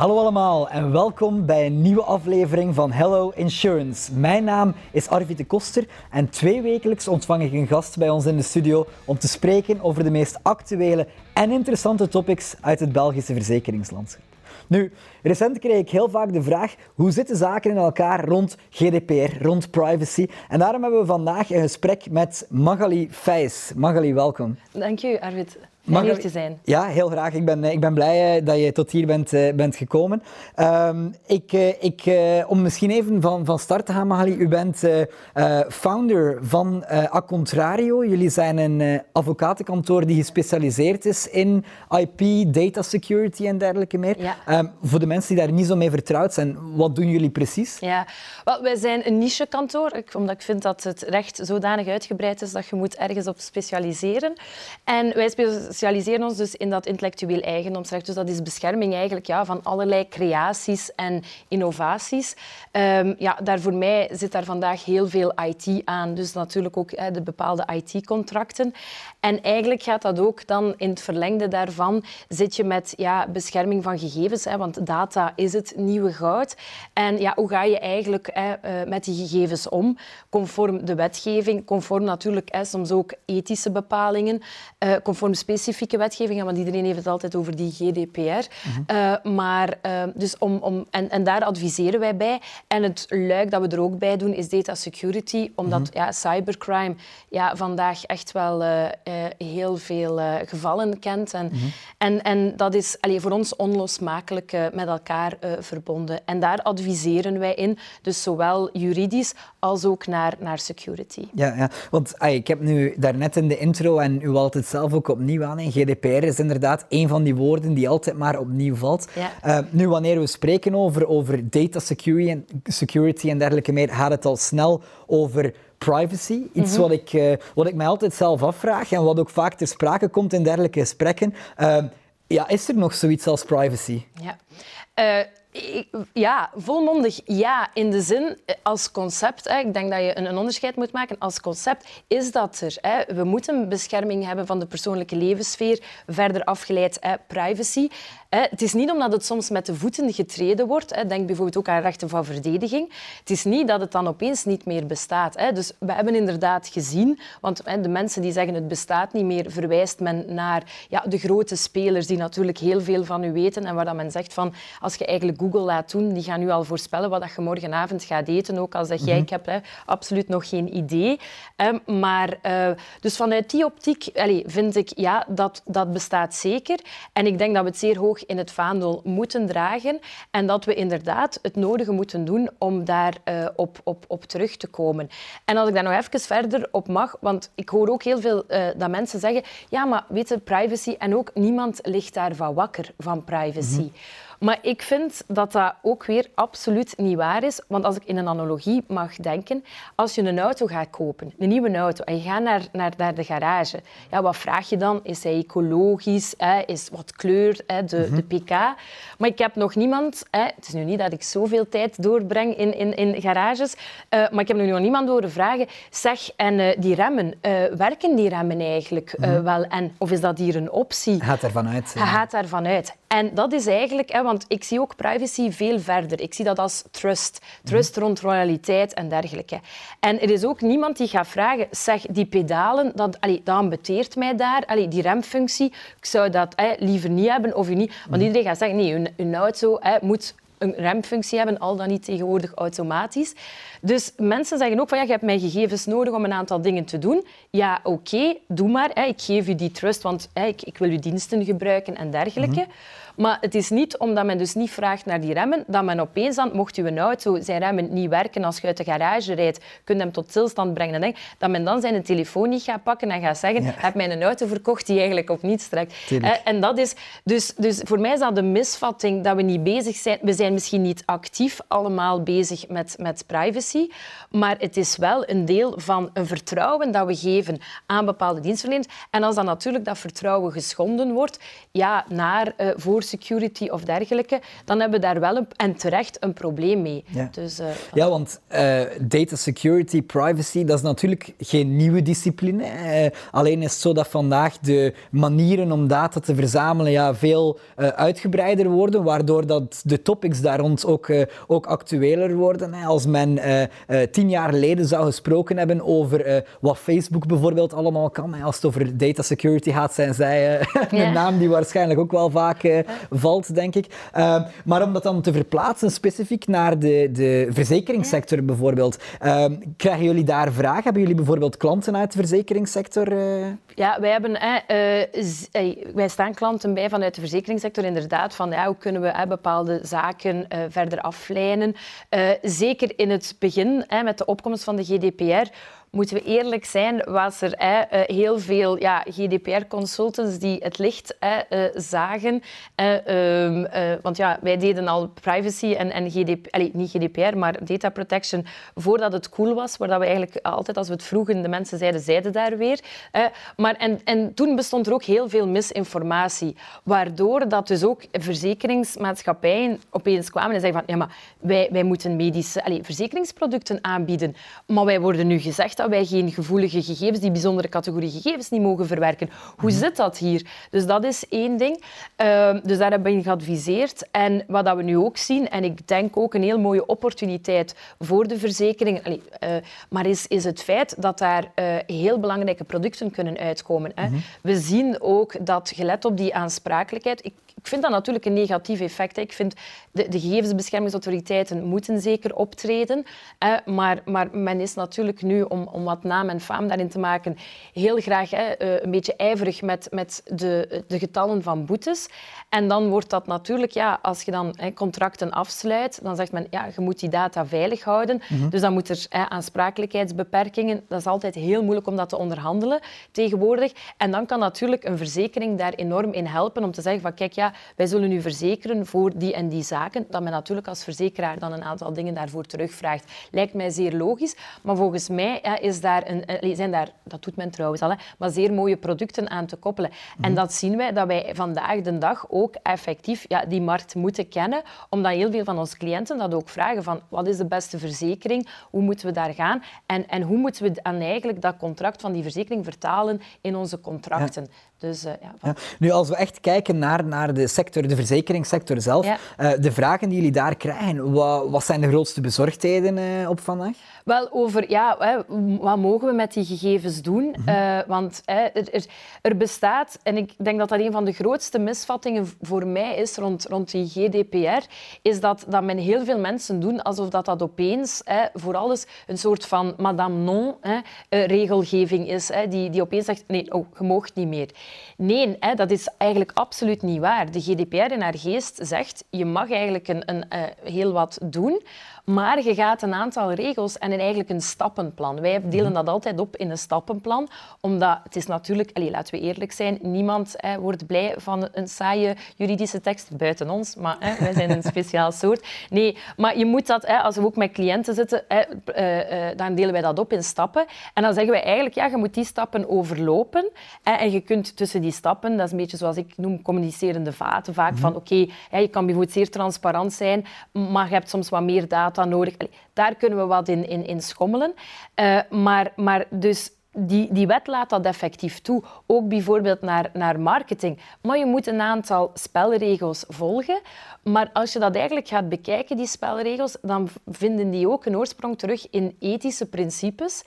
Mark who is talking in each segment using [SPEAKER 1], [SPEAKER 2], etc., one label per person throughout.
[SPEAKER 1] Hallo allemaal en welkom bij een nieuwe aflevering van Hello Insurance. Mijn naam is Arvid de Koster en twee wekelijks ontvang ik een gast bij ons in de studio om te spreken over de meest actuele en interessante topics uit het Belgische verzekeringslandschap. Nu, recent kreeg ik heel vaak de vraag hoe zitten zaken in elkaar rond GDPR, rond privacy. En daarom hebben we vandaag een gesprek met Magali Fijs. Magali, welkom.
[SPEAKER 2] Dank u, Arvid. Mag hier te zijn.
[SPEAKER 1] Ja, heel graag. Ik ben, eh, ik ben blij eh, dat je tot hier bent, uh, bent gekomen. Uh, ik, uh, ik, om misschien even van, van start te gaan, Magali. U bent founder van Acontrario. Jullie zijn een advocatenkantoor die gespecialiseerd is in IP, data security en dergelijke meer. Ja. Um, voor de mensen die daar niet zo mee vertrouwd zijn, wat doen jullie precies?
[SPEAKER 2] Ja, well, wij zijn een nichekantoor, omdat ik vind dat het recht zodanig uitgebreid is dat je moet ergens op specialiseren. En wij specialiseren specialiseren ons dus in dat intellectueel eigendomsrecht. Dus dat is bescherming eigenlijk ja, van allerlei creaties en innovaties. Um, ja, daar voor mij zit daar vandaag heel veel IT aan. Dus natuurlijk ook hè, de bepaalde IT-contracten. En eigenlijk gaat dat ook dan in het verlengde daarvan zit je met ja, bescherming van gegevens. Hè, want data is het nieuwe goud. En ja, hoe ga je eigenlijk hè, uh, met die gegevens om? Conform de wetgeving, conform natuurlijk hè, soms ook ethische bepalingen, uh, conform specifieke specifieke wetgevingen, want iedereen heeft het altijd over die GDPR. Mm -hmm. uh, maar, uh, dus om, om, en, en daar adviseren wij bij. En het luik dat we er ook bij doen is data security, omdat mm -hmm. ja, cybercrime ja, vandaag echt wel uh, heel veel gevallen kent. En, mm -hmm. en, en dat is allee, voor ons onlosmakelijk met elkaar verbonden. En daar adviseren wij in, dus zowel juridisch als ook naar, naar security.
[SPEAKER 1] Ja, ja. want ay, ik heb nu daarnet in de intro en u het zelf ook opnieuw aan GDPR is inderdaad een van die woorden die altijd maar opnieuw valt. Ja. Uh, nu, wanneer we spreken over, over data security en, security en dergelijke meer, gaat het al snel over privacy. Iets mm -hmm. wat, ik, uh, wat ik mij altijd zelf afvraag en wat ook vaak ter sprake komt in dergelijke gesprekken. Uh, ja, is er nog zoiets als privacy?
[SPEAKER 2] Ja. Ja, volmondig ja. In de zin, eh, als concept, hè, ik denk dat je een, onderscheid moet maken. Als concept is dat er. Hè. We moeten bescherming hebben van de persoonlijke levenssfeer, verder afgeleid hè, privacy. Het is niet omdat het soms met de voeten getreden wordt. Denk bijvoorbeeld ook aan rechten van verdediging. Het is niet dat het dan opeens niet meer bestaat. Dus we hebben inderdaad gezien, want de mensen die zeggen het bestaat niet meer, verwijst men naar ja, de grote spelers die natuurlijk heel veel van u weten en waar dat men zegt van als je eigenlijk Google laat doen, die gaan nu al voorspellen wat je morgenavond gaat eten, ook als dat jij, ik heb hè, absoluut nog geen idee. Maar uh, dus vanuit die optiek allez, vind ik, ja, dat, dat bestaat zeker. En ik denk dat we het zeer hoog in het vaandel moeten dragen en dat we inderdaad het nodige moeten doen om daar uh, op, op, op terug te komen. En als ik daar nog even verder op mag, want ik hoor ook heel veel uh, dat mensen zeggen, ja, maar weet je, privacy en ook niemand ligt daarvan wakker van privacy. Mm-hmm. Maar ik vind dat dat ook weer absoluut niet waar is. Want als ik in een analogie mag denken, als je een auto gaat kopen, een nieuwe auto, en je gaat naar, naar, naar de garage, ja, wat vraag je dan? Is hij ecologisch? Hè? Is wat kleur, hè? De, mm-hmm. de pk? Maar ik heb nog niemand... Hè? Het is nu niet dat ik zoveel tijd doorbreng in, in, in garages, uh, maar ik heb nog niemand horen vragen, zeg, en uh, die remmen, uh, werken die remmen eigenlijk mm-hmm. wel? En, of is dat hier een optie?
[SPEAKER 1] Gaat ervan uit.
[SPEAKER 2] Hij gaat ervan uit. En dat is eigenlijk, hè, want ik zie ook privacy veel verder. Ik zie dat als trust. Trust mm. rond royaliteit en dergelijke. En er is ook niemand die gaat vragen, zeg, die pedalen, dat, allee, dat ambeteert mij daar, allee, die remfunctie, ik zou dat liever niet hebben of u niet. Want mm. iedereen gaat zeggen, nee, een, een auto moet een remfunctie hebben, al dan niet tegenwoordig automatisch. Dus mensen zeggen ook van ja, je hebt mijn gegevens nodig om een aantal dingen te doen. Ja, oké, okay, doe maar. Hè. Ik geef u die trust, want hè, ik, ik, wil uw diensten gebruiken en dergelijke. Mm -hmm. Maar het is niet omdat men dus niet vraagt naar die remmen, dat men opeens dan, mocht uw auto zijn remmen niet werken als je uit de garage rijdt, kunt hem tot stilstand brengen. En dat men dan zijn telefoon niet gaat pakken en gaat zeggen, ja. heb mij een auto verkocht die eigenlijk op niets trekt. En dat is, dus, dus voor mij is dat de misvatting dat we niet bezig zijn. We zijn misschien niet actief allemaal bezig met, met privacy, maar het is wel een deel van een vertrouwen dat we geven aan bepaalde dienstverleners. En als dan natuurlijk dat vertrouwen geschonden wordt, ja, naar uh, voor security of dergelijke, dan hebben we daar wel een, en terecht een probleem mee.
[SPEAKER 1] Ja,
[SPEAKER 2] dus,
[SPEAKER 1] uh, ja want uh, data security, privacy, dat is natuurlijk geen nieuwe discipline. Uh, alleen is het zo dat vandaag de manieren om data te verzamelen ja, veel uitgebreider worden, waardoor dat de topics daar rond ook, ook actueler worden. Als men tien jaar geleden zou gesproken hebben over wat Facebook bijvoorbeeld allemaal kan, als het over data security gaat, zijn zij een naam die waarschijnlijk ook wel vaak valt, denk ik. maar om dat dan te verplaatsen specifiek naar de, de verzekeringssector bijvoorbeeld, krijgen jullie daar vragen? Hebben jullie bijvoorbeeld klanten uit de verzekeringssector?
[SPEAKER 2] Ja, wij, hebben, wij staan klanten bij vanuit de verzekeringssector inderdaad van ja, hoe kunnen we bepaalde zaken verder aflijnen. zeker in het begin, met de opkomst van de GDPR, moeten we eerlijk zijn, was er eh, heel veel ja, GDPR-consultants die het licht eh, zagen. Ehm, eh, want ja, wij deden al privacy en, en GDPR, allez, niet GDPR, maar data protection voordat het cool was. Waar we eigenlijk altijd, als we het vroegen, de mensen zeiden, zeiden daar weer. maar en, en toen bestond er ook heel veel misinformatie. Waardoor dat dus ook verzekeringsmaatschappijen opeens kwamen en zeiden van, ja, maar wij, wij moeten medische allez, verzekeringsproducten aanbieden. Maar wij worden nu gezegd dat wij geen gevoelige gegevens, die bijzondere categorie gegevens, niet mogen verwerken. Hoe mhm. zit dat hier? Dus dat is één ding. Ehm, dus daar hebben we geadviseerd. En wat dat we nu ook zien, en ik denk ook een heel mooie opportuniteit voor de verzekeringen, uh, maar is, is het feit dat daar uh, heel belangrijke producten kunnen uitkomen. Hè. Mhm. We zien ook dat, gelet op die aansprakelijkheid, ik, ik vind dat natuurlijk een negatief effect. Hè. Ik vind de, de gegevensbeschermingsautoriteiten moeten zeker optreden. Hè, maar, maar men is natuurlijk nu, om, om wat naam en faam daarin te maken, heel graag hè, eh, een beetje ijverig met, met de, de getallen van boetes. En dan wordt dat natuurlijk, ja, als je dan hè, contracten afsluit, dan zegt men, ja, je moet die data veilig houden. Mhm. Dus dan moet er hè, aansprakelijkheidsbeperkingen. Dat is altijd heel moeilijk om dat te onderhandelen tegenwoordig. En dan kan natuurlijk een verzekering daar enorm in helpen om te zeggen van, kijk, ja, wij zullen u verzekeren voor die en die zaken. Dat men natuurlijk als verzekeraar dan een aantal dingen daarvoor terugvraagt. Lijkt mij zeer logisch. Maar volgens mij ja, is daar een, zijn daar, dat doet men trouwens al, hè, maar zeer mooie producten aan te koppelen. En mhm. dat zien wij, dat wij vandaag de dag ook effectief ja, die markt moeten kennen, omdat heel veel van onze cliënten dat ook vragen van wat is de beste verzekering, hoe moeten we daar gaan en, en hoe moeten we dan eigenlijk dat contract van die verzekering vertalen in onze contracten. Dus, uh, ja,
[SPEAKER 1] ja. Nu, als we echt kijken naar, naar de sector, de verzekeringssector zelf, uh, de vragen die jullie daar krijgen, wat, wat zijn de grootste bezorgdheden uh, op vandaag?
[SPEAKER 2] Wel, over ja, wat mogen we met die gegevens doen? Mhm. Uh, want er, er, er, bestaat, en ik denk dat dat een van de grootste misvattingen voor mij is rond, rond die GDPR, is dat, dat men heel veel mensen doen alsof dat, dat opeens voor alles een soort van madame non regelgeving is, die, die opeens zegt, nee, oh, je mag niet meer. Nee, dat is eigenlijk absoluut niet waar. De GDPR in haar geest zegt, je mag eigenlijk een, een, uh, heel wat doen, maar je gaat een aantal regels en eigenlijk een stappenplan. Wij delen mhm. dat altijd op in een stappenplan, omdat het is natuurlijk, allez, laten we eerlijk zijn, niemand wordt blij van een saaie juridische tekst, buiten ons, maar wij zijn een speciaal soort. Nee, maar je moet dat, als we ook met cliënten zitten, uh, uh, dan delen wij dat op in stappen. En dan zeggen wij eigenlijk, ja, je moet die stappen overlopen en je kunt tussen die stappen, dat is een beetje zoals ik noem communicerende vaten, vaak van, mhm. oké, okay, je kan bijvoorbeeld zeer transparant zijn, maar je hebt soms wat meer data nodig. daar kunnen we wat in, in, in schommelen. Uh, maar, maar dus die, die wet laat dat effectief toe, ook bijvoorbeeld naar, naar marketing. Maar je moet een aantal spelregels volgen. Maar als je dat eigenlijk gaat bekijken, die spelregels, dan vinden die ook een oorsprong terug in ethische principes.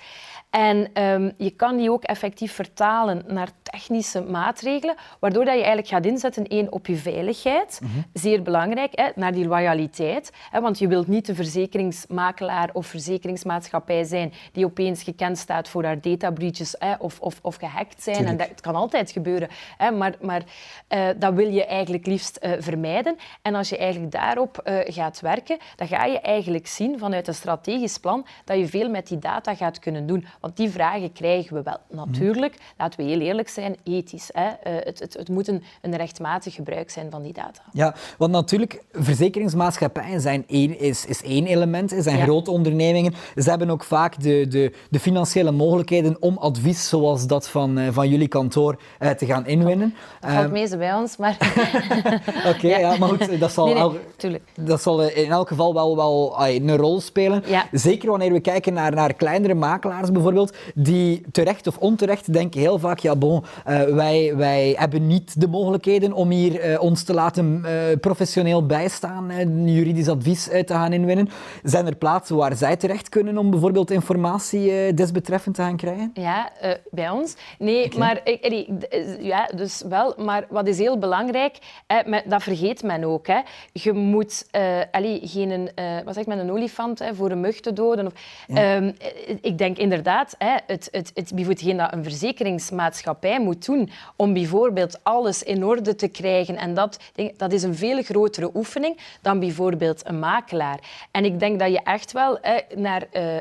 [SPEAKER 2] En um, je kan die ook effectief vertalen naar technische maatregelen, waardoor dat je eigenlijk gaat inzetten één, op je veiligheid, mm -hmm. zeer belangrijk, hè, naar die loyaliteit. Hè, want je wilt niet de verzekeringsmakelaar of verzekeringsmaatschappij zijn die opeens gekend staat voor haar data breaches hè, of, of, of gehackt zijn. En dat, het kan altijd gebeuren, hè, maar, maar uh, dat wil je eigenlijk liefst uh, vermijden. En als je eigenlijk daarop uh, gaat werken, dan ga je eigenlijk zien vanuit een strategisch plan dat je veel met die data gaat kunnen doen. Want die vragen krijgen we wel. Natuurlijk, laten we heel eerlijk zijn, ethisch. Hè. Het, het, het, moet een, een, rechtmatig gebruik zijn van die data.
[SPEAKER 1] Ja, want natuurlijk, verzekeringsmaatschappijen zijn één, is, is één element, zijn grote ondernemingen. Ze hebben ook vaak de, de, de financiële mogelijkheden om advies zoals dat van, van jullie kantoor te gaan inwinnen.
[SPEAKER 2] Dat valt meestal bij ons, maar...
[SPEAKER 1] Oké, ja. maar goed, dat zal,
[SPEAKER 2] nee,
[SPEAKER 1] dat zal in elk geval wel, wel een rol spelen. Zeker wanneer we kijken naar, naar kleinere makelaars bijvoorbeeld, die terecht of onterecht denken heel vaak, ja bon, wij, wij hebben niet de mogelijkheden om hier ons te laten professioneel bijstaan, juridisch advies te gaan inwinnen. Zijn er plaatsen waar zij terecht kunnen om bijvoorbeeld informatie desbetreffend te gaan krijgen?
[SPEAKER 2] Ja, uh, bij ons. Nee, maar ik, ja, dus wel. Maar wat is heel belangrijk, met, dat vergeet men ook. Hè. Je moet uh, allee, geen wat zeg men, een olifant hè, voor een mug te doden. Of, ja. um, ik denk inderdaad, hè, het, het, het, hetgeen dat een verzekeringsmaatschappij moet doen om bijvoorbeeld alles in orde te krijgen, en dat, dat is een veel grotere oefening dan bijvoorbeeld een makelaar. En ik denk dat je echt wel naar uh, uh,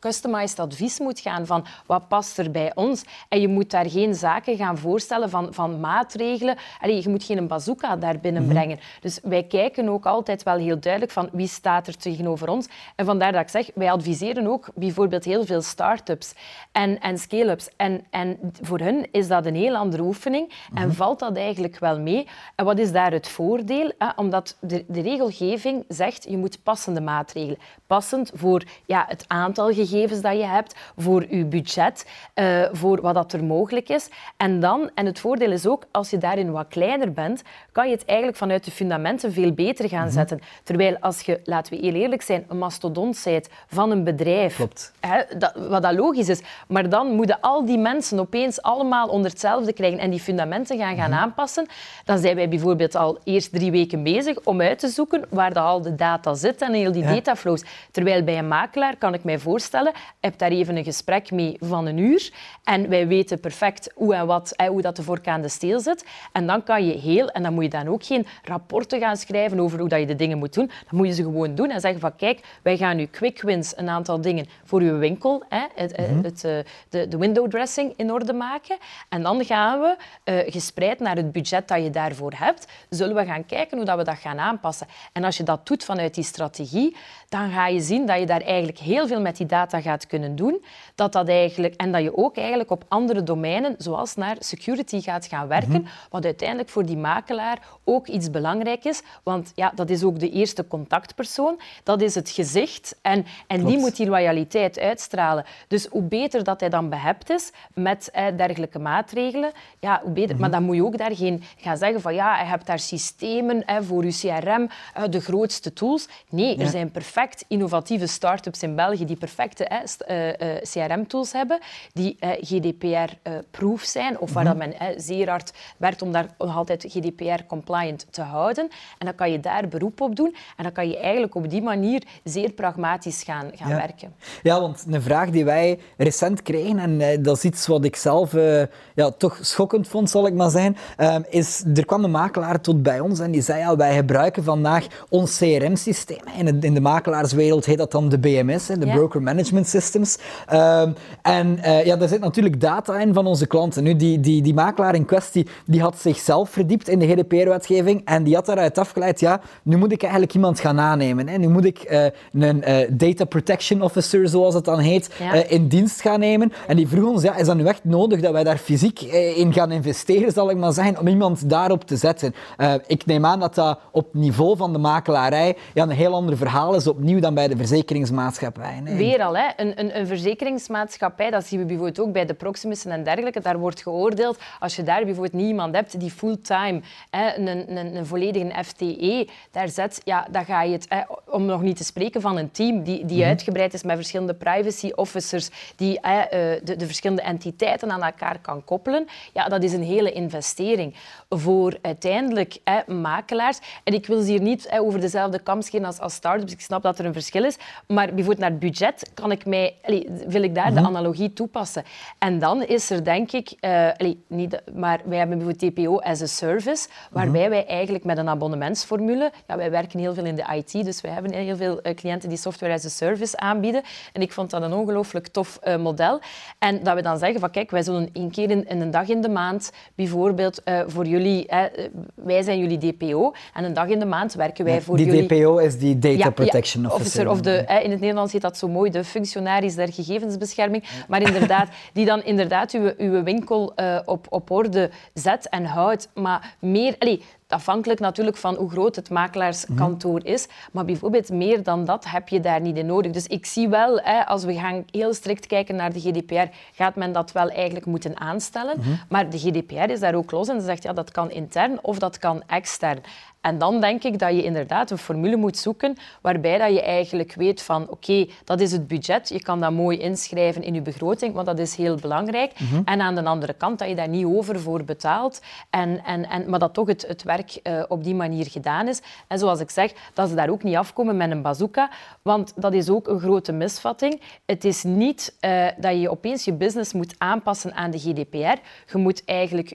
[SPEAKER 2] customized advies moet gaan van wat past er bij ons. En je moet daar geen zaken gaan voorstellen van, van maatregelen. Allee, je moet geen bazooka daar binnenbrengen. Mm Dus wij kijken ook altijd wel heel duidelijk van wie staat er tegenover ons. En vandaar dat ik zeg, wij adviseren ook bijvoorbeeld heel veel start-ups en, en scale-ups. En, en voor hun is dat een heel andere oefening en mhm. valt dat eigenlijk wel mee. En wat is daar het voordeel? Omdat de, de regelgeving zegt, je moet passende maatregelen. Passend voor ja, het aantal gegevens dat je hebt, voor je budget, uh, voor wat dat er mogelijk is. En dan, en het voordeel is ook, als je daarin wat kleiner bent, kan je het eigenlijk vanuit de fundamenten veel beter gaan mhm. zetten. Terwijl als je, laten we heel eerlijk zijn, een mastodont bent van een bedrijf,
[SPEAKER 1] Klopt.
[SPEAKER 2] Hè, dat, wat dat logisch is, maar dan moeten al die mensen opeens allemaal onder hetzelfde krijgen en die fundamenten gaan, gaan mhm. aanpassen, dan zijn wij bijvoorbeeld al eerst drie weken bezig om uit te zoeken waar al de data zit en heel die dataflows. Terwijl bij een makelaar kan ik mij voorstellen, heb daar even een gesprek mee van een uur en wij weten perfect hoe en wat, hoe dat de vork aan de steel zit. En dan kan je heel, en dan moet je dan ook geen rapporten gaan schrijven over hoe dat je de dingen moet doen. Dan moet je ze gewoon doen en zeggen van kijk, wij gaan nu quick wins een aantal dingen voor uw winkel, hè, het, mm het, eh, de, de window dressing in orde maken. En dan gaan we, uh, gespreid naar het budget dat je daarvoor hebt, zullen we gaan kijken hoe dat we dat gaan aanpassen. En als je dat doet vanuit die strategie, dan ga je zien dat je daar eigenlijk heel veel met die data gaat kunnen doen. Dat dat eigenlijk, en dat je ook eigenlijk op andere domeinen, zoals naar security, gaat gaan werken. Mhm. Wat uiteindelijk voor die makelaar ook iets belangrijk is. Want ja, dat is ook de eerste contactpersoon. Dat is het gezicht. En, en die moet die loyaliteit uitstralen. Dus hoe beter dat hij dan behept is met eh, dergelijke maatregelen, ja, hoe beter. Maar mhm. dan moet je ook daar geen gaan zeggen van ja, je hebt daar systemen eh, voor je CRM, eh, de grootste tools. Nee, er zijn perfect innovatieve start-ups in België die perfecte eh, eh, CRM-tools hebben, die eh, GDPR-proof zijn, of waar mm -hmm. men zeer hard werkt om daar nog altijd GDPR-compliant te houden. En dan kan je daar beroep op doen en dan kan je eigenlijk op die manier zeer pragmatisch gaan, gaan werken.
[SPEAKER 1] Ja, want een vraag die wij recent kregen, en dat is iets wat ik zelf ja, toch schokkend vond, zal ik maar zeggen, is er kwam een makelaar tot bij ons en die zei, ja, wij gebruiken vandaag ons CRM-systeem. In, in de makelaarswereld heet dat dan de BMS, de Broker Management Systems. Ehm, en uh, ja, daar zit natuurlijk data in van onze klanten. Nu, die, die, die makelaar in kwestie die had zichzelf verdiept in de GDPR-wetgeving en die had daaruit afgeleid, ja, nu moet ik eigenlijk iemand gaan aannemen. Hè. Nu moet ik uh, een uh, data protection officer, zoals het dan heet, in dienst gaan nemen. En die vroeg ons, ja, is dat nu echt nodig dat wij daar fysiek in gaan investeren, zal ik maar zeggen, om iemand daarop te zetten? ik neem aan dat dat op niveau van de makelaarij ja, een heel ander verhaal is opnieuw dan bij de verzekeringsmaatschappij.
[SPEAKER 2] Nee. Weer al, hè. Een, een, een, verzekeringsmaatschappij, dat zien we bijvoorbeeld ook bij de Proximussen en dergelijke, daar wordt geoordeeld, als je daar bijvoorbeeld niet iemand hebt die fulltime een, een, een volledige FTE daar zet, ja, dan ga je het, hè, om nog niet te spreken van een team die, die mhm. uitgebreid is met verschillende privacy officers, die hè, eh, de, de verschillende entiteiten aan elkaar kan koppelen, ja, dat is een hele investering voor uiteindelijk hè, makelaars. En ik wil ze hier niet hè, over dezelfde kam scheren als, als start-ups, ik snap dat er een verschil is, maar bijvoorbeeld naar het budget kan ik mij, wil ik daar de mhm. Toepassen. En dan is er denk ik, uh, niet, maar wij hebben bijvoorbeeld TPO as a service, waarbij wij eigenlijk met een abonnementsformule, ja, wij werken heel veel in de IT, dus wij hebben heel veel uh, cliënten die software as a service aanbieden. En ik vond dat een ongelooflijk tof uh, model. En dat we dan zeggen van kijk, wij zullen één keer in, in een dag in de maand bijvoorbeeld voor jullie, wij zijn jullie DPO, en een dag in de maand werken wij voor
[SPEAKER 1] die
[SPEAKER 2] jullie...
[SPEAKER 1] Die DPO is die Data Protection Officer.
[SPEAKER 2] Of de, in het Nederlands heet dat zo mooi, de functionaris der gegevensbescherming. Maar inderdaad, die dan inderdaad uw, uw winkel uh, op, op orde zet en houdt. Maar meer... Allez, afhankelijk natuurlijk van hoe groot het makelaarskantoor mhm. is. Maar bijvoorbeeld meer dan dat heb je daar niet in nodig. Dus ik zie wel, hè, als we gaan heel strikt kijken naar de GDPR, gaat men dat wel eigenlijk moeten aanstellen. Mhm. Maar de GDPR is daar ook los en zegt ja, dat kan intern of dat kan extern. En dan denk ik dat je inderdaad een formule moet zoeken waarbij dat je eigenlijk weet van oké, dat is het budget, je kan dat mooi inschrijven in je begroting, want dat is heel belangrijk. Mhm. En aan de andere kant dat je daar niet over voor betaalt, en, en, en, maar dat toch het, het werk uh, op die manier gedaan is. En zoals ik zeg, dat ze daar ook niet afkomen met een bazooka, want dat is ook een grote misvatting. Het is niet uh, dat je opeens je business moet aanpassen aan de GDPR. Je moet eigenlijk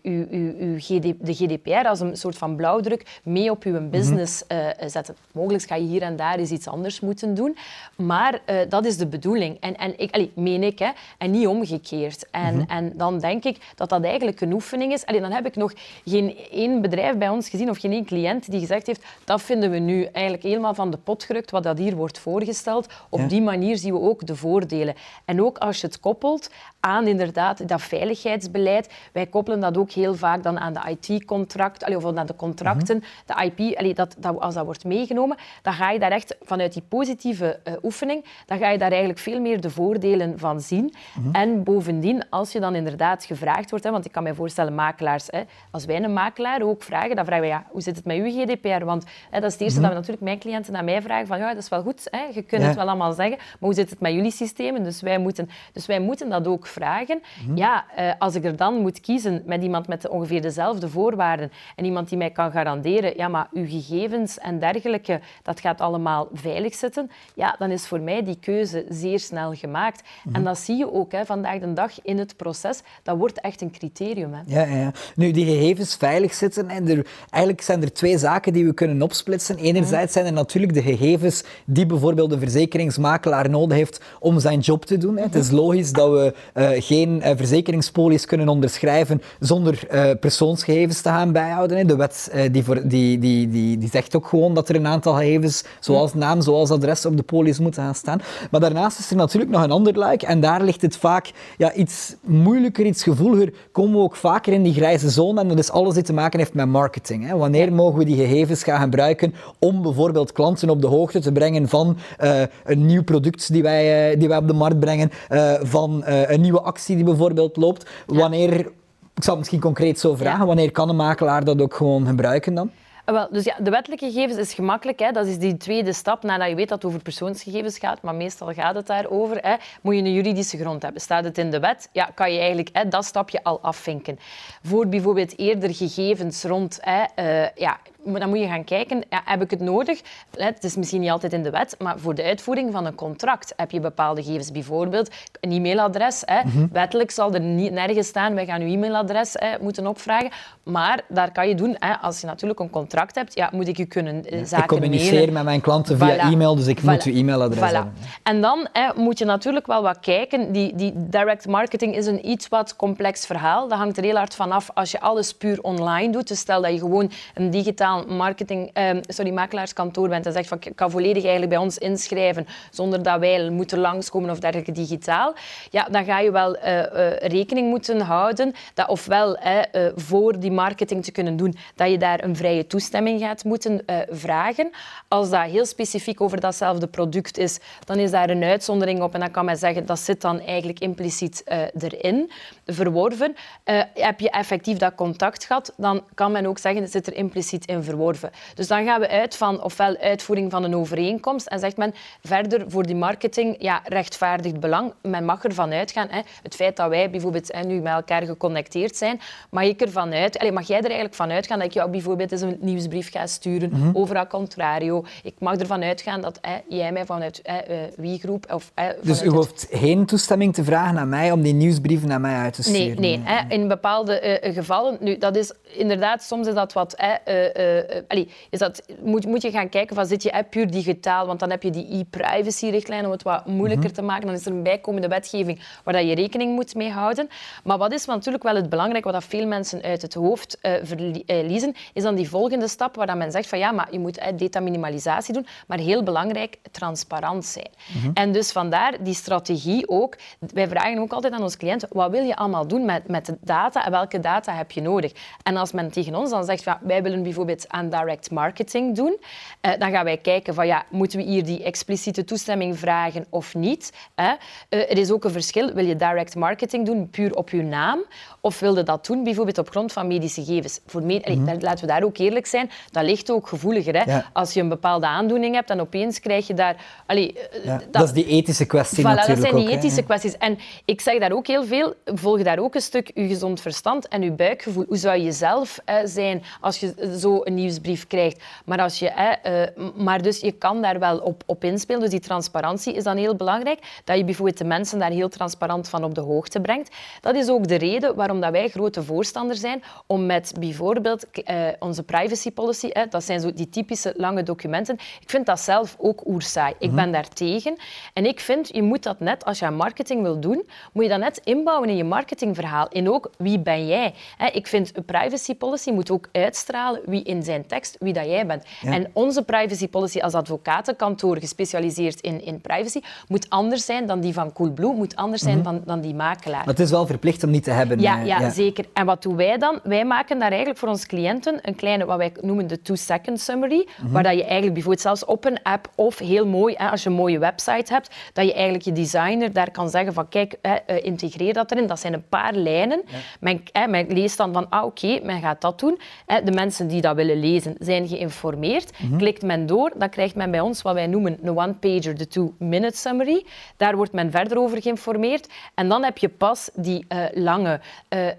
[SPEAKER 2] GD, de GDPR als een soort van blauwdruk mee op je business uh, zetten. Mogelijk ga je hier en daar eens iets anders moeten doen, maar dat is de bedoeling. En, en ik, allee, meen ik, hè, en niet omgekeerd. En, mm -hmm. en dan denk ik dat dat eigenlijk een oefening is. Allee, dan heb ik nog geen één bedrijf bij ons gezien of geen één cliënt die gezegd heeft dat vinden we nu eigenlijk helemaal van de pot gerukt wat dat hier wordt voorgesteld. Op ja. die manier zien we ook de voordelen. En ook als je het koppelt aan inderdaad dat veiligheidsbeleid. Wij koppelen dat ook heel vaak dan aan de IT-contract, of aan de contracten. Mm -hmm. De IP, allee, dat, dat, als dat wordt meegenomen, dan ga je daar echt vanuit die positieve uh, oefening, dan ga je daar eigenlijk veel meer de voordelen van zien. Mm -hmm. En bovendien, als je dan inderdaad gevraagd wordt, hè, want ik kan me voorstellen, makelaars, hè, als wij een makelaar ook vragen, dan vragen we, ja, hoe zit het met uw GDPR? Want hè, dat is het eerste mm -hmm. dat we natuurlijk mijn cliënten naar mij vragen, van ja, dat is wel goed, hè, je kunt ja. het wel allemaal zeggen, maar hoe zit het met jullie systemen? Dus wij moeten, dus wij moeten dat ook vragen. Mm -hmm. Ja, uh, als ik er dan moet kiezen met iemand met ongeveer dezelfde voorwaarden en iemand die mij kan garanderen, ja, maar uw gegevens en dergelijke, dat gaat allemaal veilig zitten, ja, dan is voor mij die keuze zeer snel gemaakt. Mm -hmm. En dat zie je ook hè, vandaag de dag in het proces. Dat wordt echt een criterium. Hè.
[SPEAKER 1] Ja, ja. Nu, die gegevens veilig zitten, en er, eigenlijk zijn er twee zaken die we kunnen opsplitsen. Enerzijds zijn er natuurlijk de gegevens die bijvoorbeeld de verzekeringsmakelaar nodig heeft om zijn job te doen. Het is logisch dat we uh, geen uh, verzekeringspolies kunnen onderschrijven zonder uh, persoonsgegevens te gaan bijhouden. Hè. De wet die, voor, die, die, die, die zegt ook gewoon dat er een aantal gegevens, zoals naam, zoals adres, op de polis moeten gaan staan. Maar daarnaast is er natuurlijk nog een ander luik en daar ligt het vaak ja, iets moeilijker, iets gevoeliger. Komen we ook vaker in die grijze zone en dat is alles die te maken heeft met marketing. Hè. Wanneer mogen we die gegevens gaan gebruiken om bijvoorbeeld klanten op de hoogte te brengen van uh, een nieuw product die wij, uh, die wij op de markt brengen, uh, van een nieuwe actie die bijvoorbeeld loopt. Wanneer, ik zal het misschien concreet zo vragen, wanneer kan een makelaar dat ook gewoon gebruiken dan?
[SPEAKER 2] Wel, dus ja, de wettelijke gegevens is gemakkelijk. Hè. Dat is die tweede stap nadat je weet dat het over persoonsgegevens gaat, maar meestal gaat het daarover. Hè. Moet je een juridische grond hebben. Staat het in de wet, ja, kan je eigenlijk hè, dat stapje al afvinken. Voor bijvoorbeeld eerder gegevens rond hè, uh, ja, dan moet je gaan kijken, ja, heb ik het nodig? Het is misschien niet altijd in de wet, maar voor de uitvoering van een contract heb je bepaalde gegevens. Bijvoorbeeld een e-mailadres. Hè. Mm -hmm. Wettelijk zal er niet, nergens staan, wij gaan uw e-mailadres hè, moeten opvragen. Maar daar kan je doen, hè, als je natuurlijk een contract hebt, ja, moet ik u kunnen ja, zaken
[SPEAKER 1] Ik communiceer
[SPEAKER 2] mailen.
[SPEAKER 1] met mijn klanten via voilà. e-mail, dus ik voilà. moet uw e-mailadres voilà. hebben.
[SPEAKER 2] En dan hè, moet je natuurlijk wel wat kijken. Die, die direct marketing is een iets wat complex verhaal. Dat hangt er heel hard vanaf als je alles puur online doet. Dus stel dat je gewoon een digitaal marketing, um, sorry, makelaarskantoor bent en zegt van ik kan volledig eigenlijk bij ons inschrijven zonder dat wij moeten langskomen of dergelijke digitaal, ja, dan ga je wel uh, uh, rekening moeten houden dat ofwel uh, voor die marketing te kunnen doen, dat je daar een vrije toestemming gaat moeten vragen. Als dat heel specifiek over datzelfde product is, dan is daar een uitzondering op en dan kan men zeggen dat zit dan eigenlijk impliciet erin, verworven. heb je effectief dat contact gehad, dan kan men ook zeggen dat zit er impliciet in verworven. Dus dan gaan we uit van ofwel uitvoering van een overeenkomst en zegt men verder voor die marketing, ja, rechtvaardigd belang. Men mag ervan uitgaan, hè, het feit dat wij bijvoorbeeld hè, nu met elkaar geconnecteerd zijn, mag ik ervan uit, allez, mag jij er eigenlijk van uitgaan dat ik jou bijvoorbeeld eens een nieuwsbrief ga sturen mm -hmm. over a contrario. Ik mag ervan uitgaan dat hè, jij mij vanuit hè, uh, wie groep of hè,
[SPEAKER 1] Dus u hoeft het... geen toestemming te vragen aan mij om die nieuwsbrieven naar mij uit te sturen?
[SPEAKER 2] Nee, nee. Hè, in bepaalde uh, gevallen, nu dat is inderdaad, soms is dat wat uh, uh, is dat, moet, moet je gaan kijken van zit je app puur digitaal, want dan heb je die e-privacy-richtlijn om het wat moeilijker te maken. Dan is er een bijkomende wetgeving waar dat je rekening moet mee houden. Maar wat is natuurlijk wel het belangrijke, wat dat veel mensen uit het hoofd uh, verliezen, is dan die volgende stap waar dat men zegt van ja, maar je moet data minimalisatie doen, maar heel belangrijk, transparant zijn. Mhm. En dus vandaar die strategie ook. Wij vragen ook altijd aan onze cliënten, wat wil je allemaal doen met, met de data en welke data heb je nodig? En als men tegen ons dan zegt, ja, wij willen bijvoorbeeld aan direct marketing doen, eh, dan gaan wij kijken van, ja, moeten we hier die expliciete toestemming vragen of niet? Eh, er is ook een verschil, wil je direct marketing doen puur op je naam, of wil je dat doen bijvoorbeeld op grond van medische gegevens? Voor me mhm. laten we daar ook eerlijk zijn, dat ligt ook gevoeliger. Hè? Als je een bepaalde aandoening hebt, dan opeens krijg je daar...
[SPEAKER 1] Allee, eh, dat, is die ethische kwestie
[SPEAKER 2] voilà,
[SPEAKER 1] natuurlijk
[SPEAKER 2] Dat zijn
[SPEAKER 1] die
[SPEAKER 2] ethische kwesties. En ik zeg daar ook heel veel, volg daar ook een stuk je gezond verstand en je buikgevoel. Hoe zou je zelf zijn als je zo een nieuwsbrief krijgt? Maar, als je, uh, maar dus je kan daar wel op, op inspelen. Dus die transparantie is dan heel belangrijk. Dat je bijvoorbeeld de mensen daar heel transparant van op de hoogte brengt. Dat is ook de reden waarom dat wij grote voorstander zijn om met bijvoorbeeld uh, onze privacy policy, dat zijn zo die typische lange documenten. Ik vind dat zelf ook oersaai. Ik ben mhm. daar tegen. En ik vind, je moet dat net, als je aan marketing wil doen, moet je dat net inbouwen in je marketingverhaal. En ook, wie ben jij? Ik vind een privacy policy moet ook uitstralen wie in zijn tekst, wie dat jij bent. En onze privacy policy als advocatenkantoor gespecialiseerd in, in privacy moet anders zijn dan die van Coolblue, moet anders zijn mhm. dan, dan die makelaar.
[SPEAKER 1] Maar het is wel verplicht om niet te hebben.
[SPEAKER 2] Ja, ja, ja, zeker. En wat doen wij dan? Wij maken daar eigenlijk voor onze cliënten een kleine, wat wij noemen de two-second summary, mhm. waar dat je eigenlijk bijvoorbeeld zelfs op een app of heel mooi, hè, als je een mooie website hebt, dat je eigenlijk je designer daar kan zeggen van kijk, hè, uh, integreer dat erin. Dat zijn een paar lijnen. Men, hè, men, leest dan van, ah oké, men gaat dat doen. Hè, de mensen die dat willen lezen zijn geïnformeerd. Mhm. Klikt men door, dan krijgt men bij ons wat wij noemen een one-pager, de two-minute summary. Daar wordt men verder over geïnformeerd. En dan heb je pas die uh, lange uh,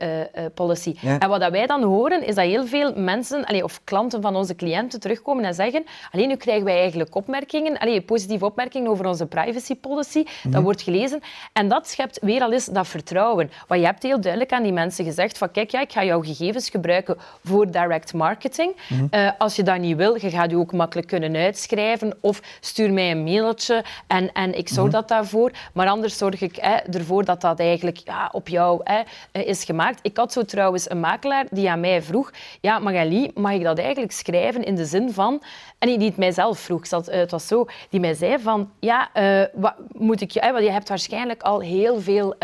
[SPEAKER 2] policy. En wat dat wij dan horen, is dat heel veel mensen, allee, of klanten van onze cliënten terugkomen en zeggen, alleen nu krijgen wij eigenlijk opmerkingen, allee, positieve opmerkingen over onze privacy policy. Dat mhm. wordt gelezen. En dat schept weer al eens dat vertrouwen. Want je hebt heel duidelijk aan die mensen gezegd van kijk, ja, ik ga jouw gegevens gebruiken voor direct marketing. Mhm. Eh, als je dat niet wil, je gaat je ook makkelijk kunnen uitschrijven of stuur mij een mailtje en, en ik zorg mhm. dat daarvoor. Maar anders zorg ik ervoor dat dat eigenlijk ja, op jou eh, is gemaakt. Ik had zo trouwens een makelaar die aan mij vroeg, ja, Magali, mag ik dat eigenlijk schrijven in de zin van... En die het mijzelf vroeg, het was zo, die mij zei van, ja, uh, wat moet ik je... Want je hebt waarschijnlijk al heel veel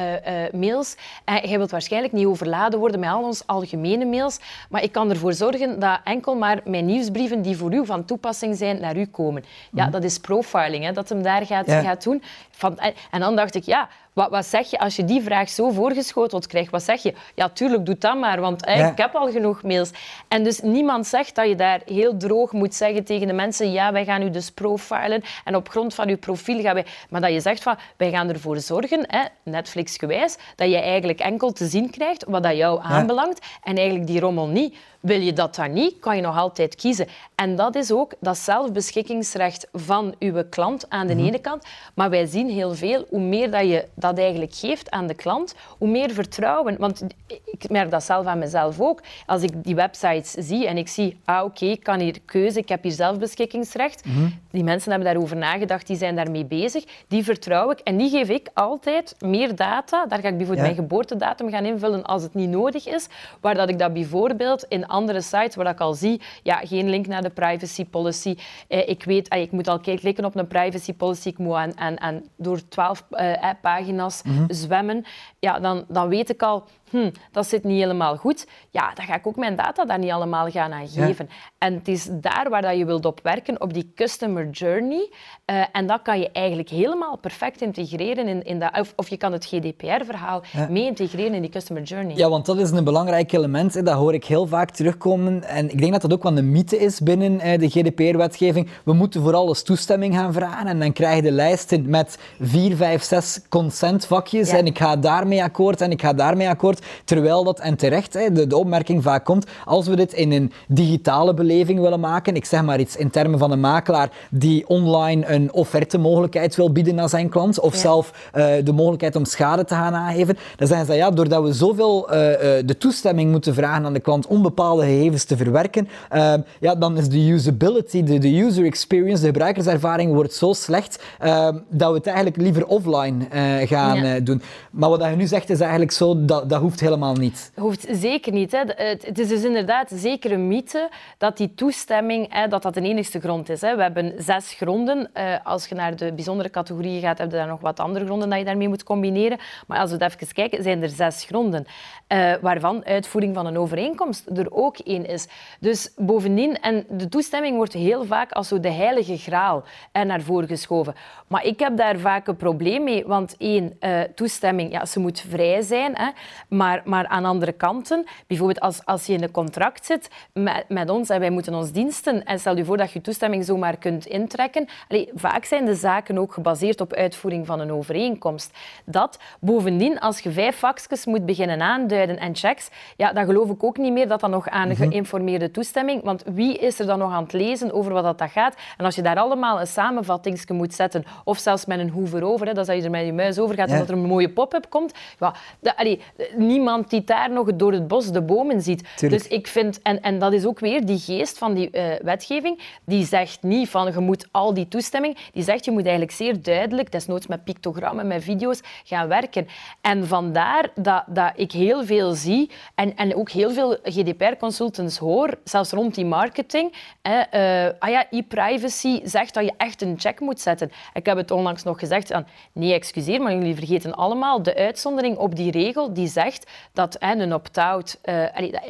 [SPEAKER 2] mails en je wilt waarschijnlijk niet overladen worden met al onze algemene mails, maar ik kan ervoor zorgen dat enkel maar mijn nieuwsbrieven die voor u van toepassing zijn, naar u komen. Ja, mhm. dat is profiling, hè, dat hem daar gaat, gaat doen. Van, en dan dacht ik, ja, wat, wat, zeg je als je die vraag zo voorgeschoteld krijgt? Wat zeg je? Ja, tuurlijk, doe dat maar, want ik heb al genoeg mails. En dus niemand zegt dat je daar heel droog moet zeggen tegen de mensen, ja, wij gaan u dus profilen en op grond van uw profiel gaan wij... Maar dat je zegt van, wij gaan ervoor zorgen, hè, Netflix-gewijs, dat je eigenlijk enkel te zien krijgt wat dat jou aanbelangt en eigenlijk die rommel niet. Wil je dat dan niet, kan je nog altijd kiezen. En dat is ook dat zelfbeschikkingsrecht van uw klant aan de mhm. ene kant. Maar wij zien heel veel, hoe meer dat je dat eigenlijk geeft aan de klant, hoe meer vertrouwen. Want ik merk dat zelf aan mezelf ook. Als ik die websites zie en ik zie, ah oké, ik kan hier keuze, ik heb hier zelfbeschikkingsrecht. Mhm. Die mensen hebben daarover nagedacht, die zijn daarmee bezig. Die vertrouw ik en die geef ik altijd meer data. Daar ga ik bijvoorbeeld mijn geboortedatum gaan invullen als het niet nodig is. Waar dat ik dat bijvoorbeeld in andere sites, waar ik al zie, ja, geen link naar de privacy policy. Eh, ik weet, ah, ik moet al klikken op een privacy policy, ik moet aan, aan, aan door twaalf uh, pagina's mhm. zwemmen. Ja, dan, dan weet ik al, hm, dat zit niet helemaal goed, ja, dan ga ik ook mijn data daar niet allemaal gaan aan geven. En het is daar waar dat je wilt op werken, op die customer journey. Uh, en dat kan je eigenlijk helemaal perfect integreren in, in dat, of, of je kan het GDPR-verhaal mee integreren in die customer journey.
[SPEAKER 1] Ja, want dat is een belangrijk element. Hè. Dat hoor ik heel vaak terugkomen. En ik denk dat dat ook wel een mythe is binnen eh, de GDPR-wetgeving. We moeten voor alles toestemming gaan vragen. En dan krijg je de lijsten met vier, vijf, zes consentvakjes. En ik ga daarmee akkoord en ik ga daarmee akkoord. Terwijl dat, en terecht, hè, de, de opmerking vaak komt, als we dit in een digitale beleving willen maken, ik zeg maar iets in termen van een makelaar die online een offerte-mogelijkheid wil bieden aan zijn klant, of zelf uh, de mogelijkheid om schade te gaan aangeven, dan zeggen ze ja, doordat we zoveel uh, de toestemming moeten vragen aan de klant om bepaalde gegevens te verwerken, ja, dan is de usability, de, de user experience, de gebruikerservaring wordt zo slecht dat we het eigenlijk liever offline gaan doen. Maar wat je nu zegt is eigenlijk zo, dat, dat hoeft helemaal niet.
[SPEAKER 2] Hoeft zeker niet. Hè. Het is dus inderdaad zeker een mythe dat die toestemming hè, dat dat de enigste grond is. Hè. We hebben zes gronden. als je naar de bijzondere categorieën gaat, heb je daar nog wat andere gronden dat je daarmee moet combineren. Maar als we even kijken, zijn er zes gronden. Uh, waarvan uitvoering van een overeenkomst er ook één is. Dus bovendien, en de toestemming wordt heel vaak als zo de heilige graal naar voren geschoven. Maar ik heb daar vaak een probleem mee, want één, uh, toestemming, ja, ze moet vrij zijn, hè, maar, maar aan andere kanten, bijvoorbeeld als, als je in een contract zit met, met ons en wij moeten ons diensten, en stel je voor dat je toestemming zomaar kunt intrekken, allee, vaak zijn de zaken ook gebaseerd op uitvoering van een overeenkomst. Dat, bovendien, als je vijf vakjes moet beginnen aanduiden en checks, ja, dan geloof ik ook niet meer dat dat nog aan mhm. geïnformeerde toestemming, want wie is er dan nog aan het lezen over wat dat, dat gaat? En als je daar allemaal een samenvatting moet zetten, of zelfs met een hoever over, hè, dat je er met je muis over gaat en dat er een mooie pop-up komt, ja, allee, niemand die daar nog door het bos de bomen ziet. Dus ik vind, en, en dat is ook weer die geest van die uh, wetgeving, die zegt niet van je moet al die toestemming, die zegt je moet eigenlijk zeer duidelijk, desnoods met pictogrammen, met video's, gaan werken. En vandaar dat, dat ik heel veel zie en, en ook heel veel GDPR-consultants hoor, zelfs rond die marketing. Hè, uh, ah ja, e-privacy zegt dat je echt een check moet zetten. Ik heb het onlangs nog gezegd, aan, nee, excuseer, maar jullie vergeten allemaal de uitzondering op die regel die zegt dat hè, een opt-out, uh,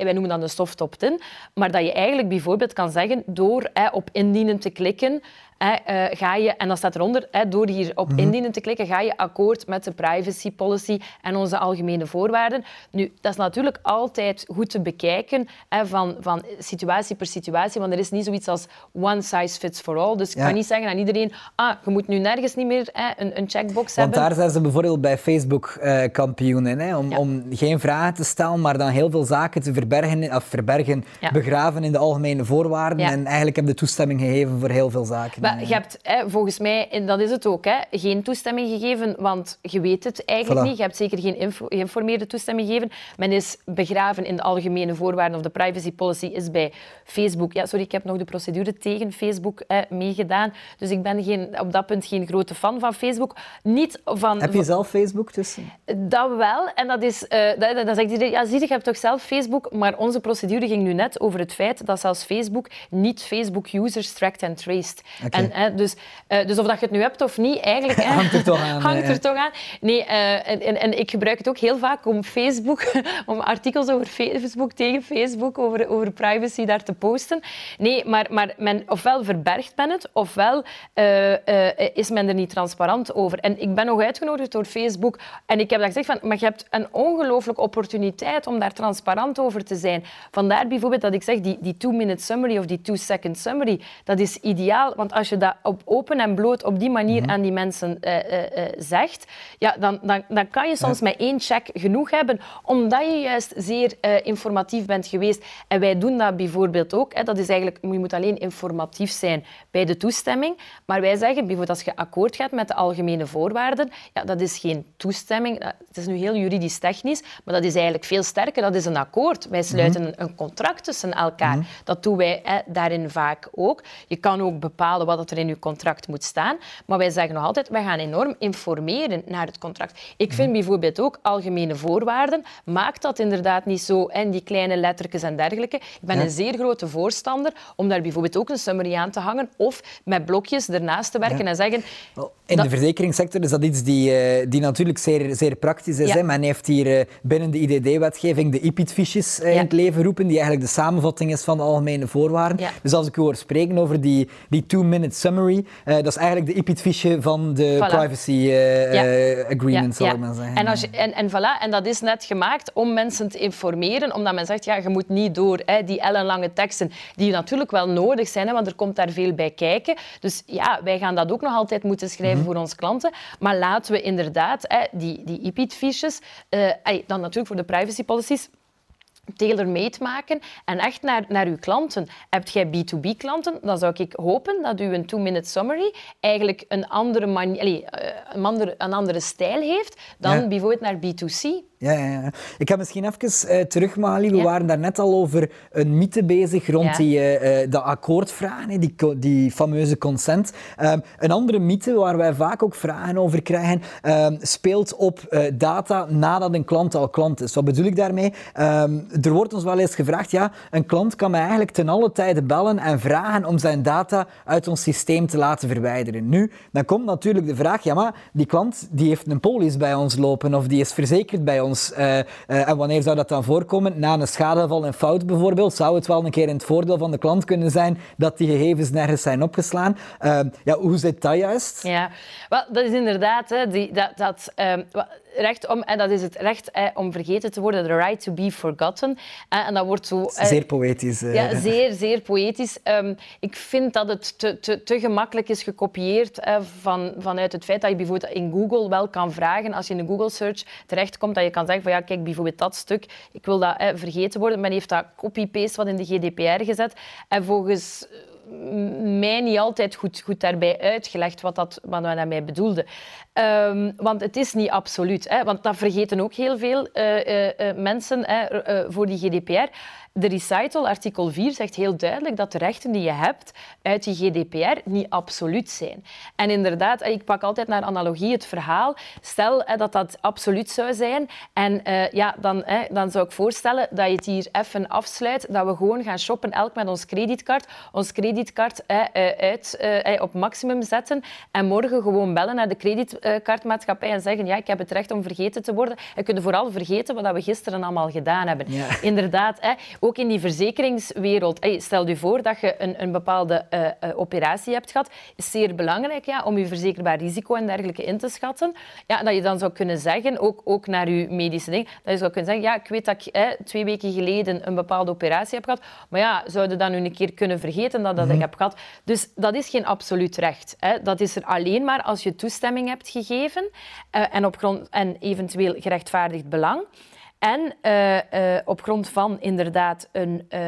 [SPEAKER 2] wij noemen dat een soft opt-in, maar dat je eigenlijk bijvoorbeeld kan zeggen, door hè, op indienen te klikken, uh, ga je, en dat staat eronder, door hier op mhm. indienen te klikken, ga je akkoord met de privacy policy en onze algemene voorwaarden. Nu, dat is natuurlijk altijd goed te bekijken van, van situatie per situatie, want er is niet zoiets als one size fits for all. Dus ik kan niet zeggen aan iedereen, ah, je moet nu nergens niet meer een, een checkbox
[SPEAKER 1] hebben.
[SPEAKER 2] Want
[SPEAKER 1] daar zijn ze bijvoorbeeld bij Facebook uh, kampioen in, hè? Om, om geen vragen te stellen, maar dan heel veel zaken te verbergen, of verbergen begraven in de algemene voorwaarden. En eigenlijk heb je toestemming gegeven voor heel veel zaken.
[SPEAKER 2] Maar je hebt hè, volgens mij, en dat is het ook, hè, geen toestemming gegeven, want je weet het eigenlijk niet. Je hebt zeker geen geïnformeerde toestemming gegeven. Men is begraven in de algemene voorwaarden of de privacy policy is bij Facebook. Ja, sorry, ik heb nog de procedure tegen Facebook hè, meegedaan. Dus ik ben geen, op dat punt geen grote fan van Facebook. Niet van,
[SPEAKER 1] heb je zelf Facebook tussen?
[SPEAKER 2] Dat wel. En dat is, uh, dat, ja, zie je, je hebt toch zelf Facebook? Maar onze procedure ging nu net over het feit dat zelfs Facebook niet Facebook-users tracked en traced. En, hè, dus, uh, dus of dat je het nu hebt of niet, eigenlijk...
[SPEAKER 1] Hè, hangt er toch aan.
[SPEAKER 2] hangt er toch aan. Nee, uh, en, en, ik gebruik het ook heel vaak om Facebook, om artikels over Facebook tegen Facebook, over, over privacy daar te posten. Nee, maar, maar men, ofwel verbergt men het, ofwel uh, is men er niet transparant over. En ik ben nog uitgenodigd door Facebook en ik heb dat gezegd van, maar je hebt een ongelooflijke opportuniteit om daar transparant over te zijn. Vandaar bijvoorbeeld dat ik zeg, die, die two-minute summary of die two-second summary, dat is ideaal, want als je dat op open en bloot op die manier mhm. aan die mensen uh, uh, zegt, ja, dan, dan, dan kan je soms met één check genoeg hebben, omdat je juist zeer informatief bent geweest. En wij doen dat bijvoorbeeld ook. Hè, dat is eigenlijk, je moet alleen informatief zijn bij de toestemming. Maar wij zeggen bijvoorbeeld als je akkoord gaat met de algemene voorwaarden, ja, dat is geen toestemming. Het is nu heel juridisch technisch, maar dat is eigenlijk veel sterker. Dat is een akkoord. Wij sluiten mhm. een contract tussen elkaar. Mhm. Dat doen wij hè, daarin vaak ook. Je kan ook bepalen wat er in je contract moet staan. Maar wij zeggen nog altijd, wij gaan enorm informeren naar het contract. Ik vind bijvoorbeeld ook algemene voorwaarden, maakt dat inderdaad niet zo en die kleine lettertjes en dergelijke. Ik ben een zeer grote voorstander om daar bijvoorbeeld ook een summary aan te hangen of met blokjes ernaast te werken en zeggen...
[SPEAKER 1] In de verzekeringssector is dat iets die, uh, die natuurlijk zeer, zeer praktisch is. Hè? Men heeft hier uh, binnen de IDD-wetgeving de IPIT-fiches uh, in het leven roepen, die eigenlijk de samenvatting is van de algemene voorwaarden. Dus als ik u hoor spreken over die, die two-minute summary, dat is eigenlijk de IPIT-fiche van de privacy agreement, zal ik maar zeggen.
[SPEAKER 2] En, als je, en, en, voilà, en dat is net gemaakt om mensen te informeren, omdat men zegt, ja, je moet niet door hè, die ellenlange teksten, die natuurlijk wel nodig zijn, hè, want er komt daar veel bij kijken. Dus ja, wij gaan dat ook nog altijd moeten schrijven schrijven voor onze klanten. Maar laten we inderdaad hè, die, die IPIT-fiches, uh, dan natuurlijk voor de privacy policies, tailor-made maken en echt naar, naar uw klanten. Heb jij B2B-klanten, dan zou ik hopen dat u een two-minute summary eigenlijk een andere, manier, eh, een andere, een andere stijl heeft dan bijvoorbeeld naar B2C.
[SPEAKER 1] Ja, ja, ja. Ik ga misschien even uh, terug, Mali. We waren daar net al over een mythe bezig rond die, uh, de akkoordvragen, die, die fameuze consent. Um, een andere mythe waar wij vaak ook vragen over krijgen, um, speelt op data nadat een klant al klant is. Wat bedoel ik daarmee? Um, er wordt ons wel eens gevraagd, ja, een klant kan mij eigenlijk ten alle tijde bellen en vragen om zijn data uit ons systeem te laten verwijderen. Nu, dan komt natuurlijk de vraag, ja, maar die klant die heeft een polis bij ons lopen of die is verzekerd bij ons uh, en wanneer zou dat dan voorkomen? Na een schadeval en fout bijvoorbeeld, zou het wel een keer in het voordeel van de klant kunnen zijn dat die gegevens nergens zijn opgeslaan. Uh, ja, hoe zit dat juist?
[SPEAKER 2] Ja, dat is inderdaad, hè, die, dat, dat, ehm, recht om, en dat is het recht om vergeten te worden, the right to be forgotten. en dat wordt zo...
[SPEAKER 1] zeer poëtisch.
[SPEAKER 2] Ja, zeer, zeer poëtisch. Ehm, ik vind dat het te, te, te gemakkelijk is gekopieerd van, vanuit het feit dat je bijvoorbeeld in Google wel kan vragen, als je in de Google search terechtkomt, dat je kan zeggen van ja, kijk, bijvoorbeeld dat stuk, ik wil dat vergeten worden. Men heeft dat copy-paste wat in de GDPR gezet. En volgens mij niet altijd goed, goed daarbij uitgelegd wat, dat, wat we daarmee bedoelden. Um, want het is niet absoluut. Hè, want dat vergeten ook heel veel uh, uh, uh, mensen hè, voor die GDPR. De recital, artikel 4, zegt heel duidelijk dat de rechten die je hebt uit die GDPR niet absoluut zijn. En inderdaad, ik pak altijd naar analogie het verhaal. Stel dat dat absoluut zou zijn. En ja, dan, dan zou ik voorstellen dat je het hier even afsluit. Dat we gewoon gaan shoppen, elk met ons creditcard. Ons uh, uit, op maximum zetten. En morgen gewoon bellen naar de creditcardmaatschappij en zeggen ja, ik heb het recht om vergeten te worden. En kunnen vooral vergeten wat we gisteren allemaal gedaan hebben. Ja. Inderdaad, ook in die verzekeringswereld, stel je voor dat je een, een bepaalde uh, uh, operatie hebt gehad, is zeer belangrijk ja, om je verzekerbaar risico en dergelijke in te schatten. Ja, dat je dan zou kunnen zeggen, ook, ook naar je medische ding, dat je zou kunnen zeggen, ja, ik weet dat ik twee weken geleden een bepaalde operatie heb gehad, maar ja, zou je dan nu een keer kunnen vergeten dat, dat ik mhm. heb gehad? Dus dat is geen absoluut recht. Hè. Dat is er alleen maar als je toestemming hebt gegeven uh, en, op grond, en eventueel gerechtvaardigd belang. En uh, uh, op grond van inderdaad een uh,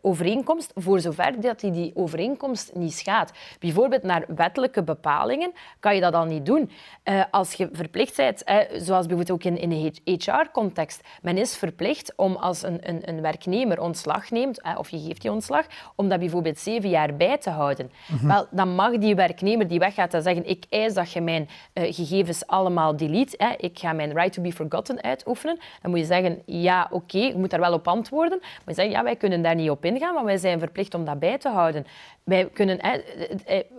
[SPEAKER 2] overeenkomst, voor zover dat die, die overeenkomst niet schaadt. Bijvoorbeeld naar wettelijke bepalingen kan je dat al niet doen. als je verplicht bent, zoals bijvoorbeeld ook in, in de HR-context, men is verplicht om als een, een, een werknemer ontslag neemt, of je geeft die ontslag, om dat bijvoorbeeld zeven jaar bij te houden. Mhm. Wel, dan mag die werknemer die weggaat dan zeggen, ik eis dat je mijn gegevens allemaal delete, ik ga mijn right to be forgotten uitoefenen. Dan moet je zeggen, ja, oké, je moet daar wel op antwoorden. Maar zegt, ja, wij kunnen daar niet op ingaan, want wij zijn verplicht om dat bij te houden. Wij kunnen, hè,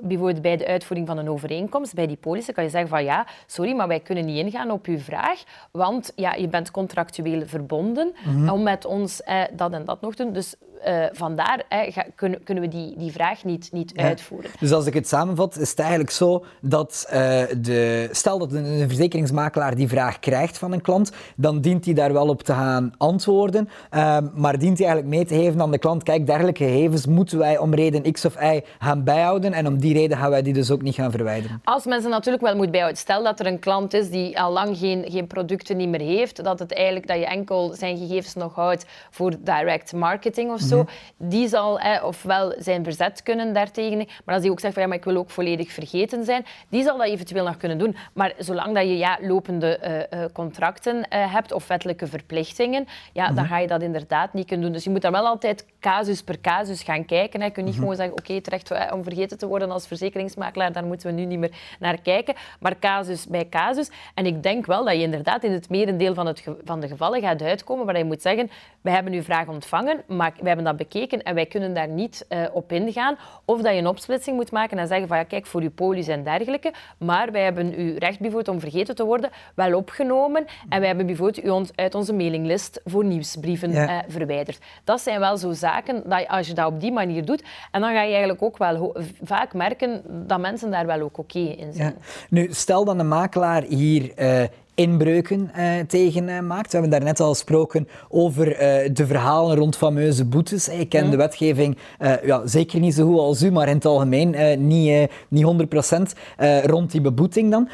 [SPEAKER 2] bijvoorbeeld bij de uitvoering van een overeenkomst, bij die polissen, kan je zeggen van ja, sorry, maar wij kunnen niet ingaan op uw vraag, want ja, je bent contractueel verbonden mhm. om met ons dat en dat nog te doen. Dus uh, vandaar ga, kunnen, kunnen, we die, die vraag niet, niet uitvoeren.
[SPEAKER 1] Dus als ik het samenvat, is het eigenlijk zo dat uh, de, stel dat een, verzekeringsmakelaar die vraag krijgt van een klant, dan dient hij daar wel op te gaan antwoorden, uh, maar dient hij eigenlijk mee te geven aan de klant, kijk, dergelijke gegevens moeten wij om reden X of Y gaan bijhouden en om die reden gaan wij die dus ook niet gaan verwijderen.
[SPEAKER 2] Als mensen natuurlijk wel moet bijhouden. Stel dat er een klant is die al lang geen, geen producten niet meer heeft, dat, het eigenlijk, dat je enkel zijn gegevens nog houdt voor direct marketing of zo, die zal ofwel zijn verzet kunnen daartegen. Maar als die ook zegt van ja, maar ik wil ook volledig vergeten zijn, die zal dat eventueel nog kunnen doen. Maar zolang dat je ja, lopende uh, contracten uh, hebt of wettelijke verplichtingen, ja, dan mhm. ga je dat inderdaad niet kunnen doen. Dus je moet daar wel altijd casus per casus gaan kijken. Hè. Je kunt niet mhm. gewoon zeggen, oké, terecht om vergeten te worden als verzekeringsmakelaar, daar moeten we nu niet meer naar kijken. Maar casus bij casus. En ik denk wel dat je inderdaad in het merendeel van, het, van de gevallen gaat uitkomen waar je moet zeggen, wij hebben uw vraag ontvangen, maar wij hebben dat bekeken en wij kunnen daar niet uh, op ingaan. Of dat je een opsplitsing moet maken en zeggen van ja, kijk, voor uw polis en dergelijke, maar wij hebben uw recht bijvoorbeeld om vergeten te worden wel opgenomen en wij hebben bijvoorbeeld u ons uit onze mailinglist voor nieuwsbrieven uh, verwijderd. Dat zijn wel zo zaken dat als je dat op die manier doet, en dan ga je eigenlijk ook wel vaak merken dat mensen daar wel ook oké in zijn.
[SPEAKER 1] Nu, stel dat een makelaar hier uh, inbreuken uh, tegen uh, maakt. We hebben daarnet al gesproken over de verhalen rond fameuze boetes. Ik ken de wetgeving ja, zeker niet zo goed als u, maar in het algemeen niet, niet 100% rond die beboeting dan.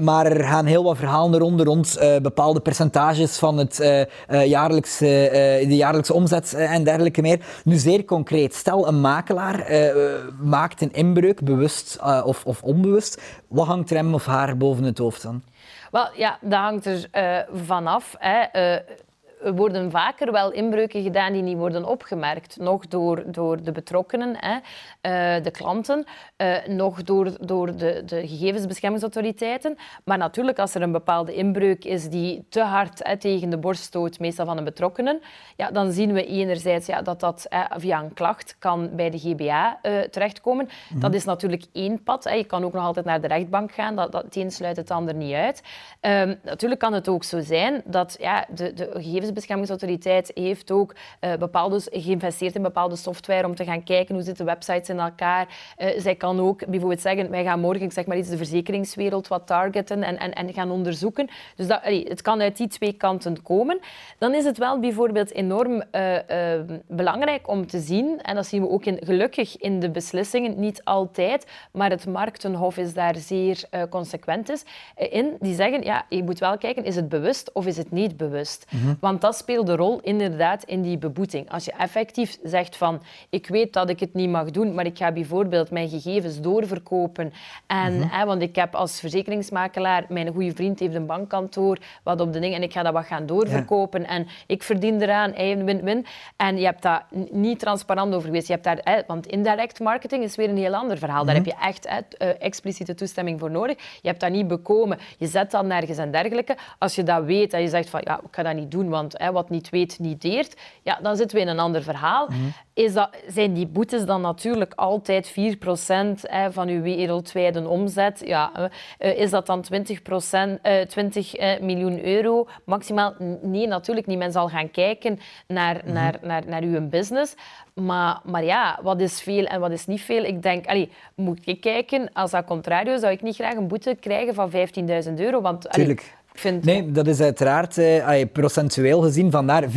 [SPEAKER 1] maar er gaan heel wat verhalen rond, rond bepaalde percentages van het, jaarlijkse, de jaarlijkse omzet en dergelijke meer. Nu zeer concreet, stel een makelaar maakt een inbreuk, bewust of, of onbewust. Wat hangt er hem of haar boven het hoofd dan?
[SPEAKER 2] Wel, ja, dat hangt er uh, vanaf. Er worden vaker wel inbreuken gedaan die niet worden opgemerkt. Nog door, door de betrokkenen, hè, uh, de klanten, uh, nog door, door de, de gegevensbeschermingsautoriteiten. Maar natuurlijk, als er een bepaalde inbreuk is die te hard hè, tegen de borst stoot, meestal van een betrokkenen, ja, dan zien we enerzijds ja, dat dat hè, via een klacht kan bij de GBA uh, eh, terechtkomen. Mhm. Dat is natuurlijk één pad. Hè. Je kan ook nog altijd naar de rechtbank gaan. Dat, dat, het een sluit het ander niet uit. Um, natuurlijk kan het ook zo zijn dat ja, de, de gegevens Gegevensbeschermingsautoriteit heeft ook uh, bepaalde, geïnvesteerd in bepaalde software om te gaan kijken hoe zitten websites in elkaar. Uh, zij kan ook bijvoorbeeld zeggen, wij gaan morgen zeg maar iets, de verzekeringswereld wat targeten en, en, en gaan onderzoeken. Dus dat, allee, het kan uit die twee kanten komen. Dan is het wel bijvoorbeeld enorm uh, belangrijk om te zien, en dat zien we ook in, gelukkig in de beslissingen, niet altijd, maar het marktenhof is daar zeer consequent is, in. Die zeggen, ja, je moet wel kijken, is het bewust of is het niet bewust? Mm Want want dat speelt een rol inderdaad in die beboeting. Als je effectief zegt van ik weet dat ik het niet mag doen, maar ik ga bijvoorbeeld mijn gegevens doorverkopen. En, mm hè, want ik heb als verzekeringsmakelaar, mijn goede vriend heeft een bankkantoor, wat op de ding, en ik ga dat wat gaan doorverkopen. En ik verdien eraan, win-win. En je hebt dat niet transparant over geweest. Je hebt daar, hè, want indirect marketing is weer een heel ander verhaal. Daar mhm. heb je echt hè, eh, expliciete toestemming voor nodig. Je hebt dat niet bekomen. Je zet dat nergens en dergelijke. Als je dat weet en je zegt van ja, ik ga dat niet doen, want hè, wat niet weet, niet deert, ja, dan zitten we in een ander verhaal. Mhm. Is dat, zijn die boetes dan natuurlijk altijd 4% hè, van uw wereldwijde omzet? Ja, uh, is dat dan 20%, uh, 20 miljoen euro maximaal? Nee, natuurlijk niet. Men zal gaan kijken naar, mm naar, naar, naar uw business. Maar, maar ja, wat is veel en wat is niet veel? Ik denk, allee, moet ik kijken, als dat contrario, zou ik niet graag een boete krijgen van 15.000 euro. Want, allee,
[SPEAKER 1] Nee, dat is uiteraard eh, procentueel gezien. Vandaar 4%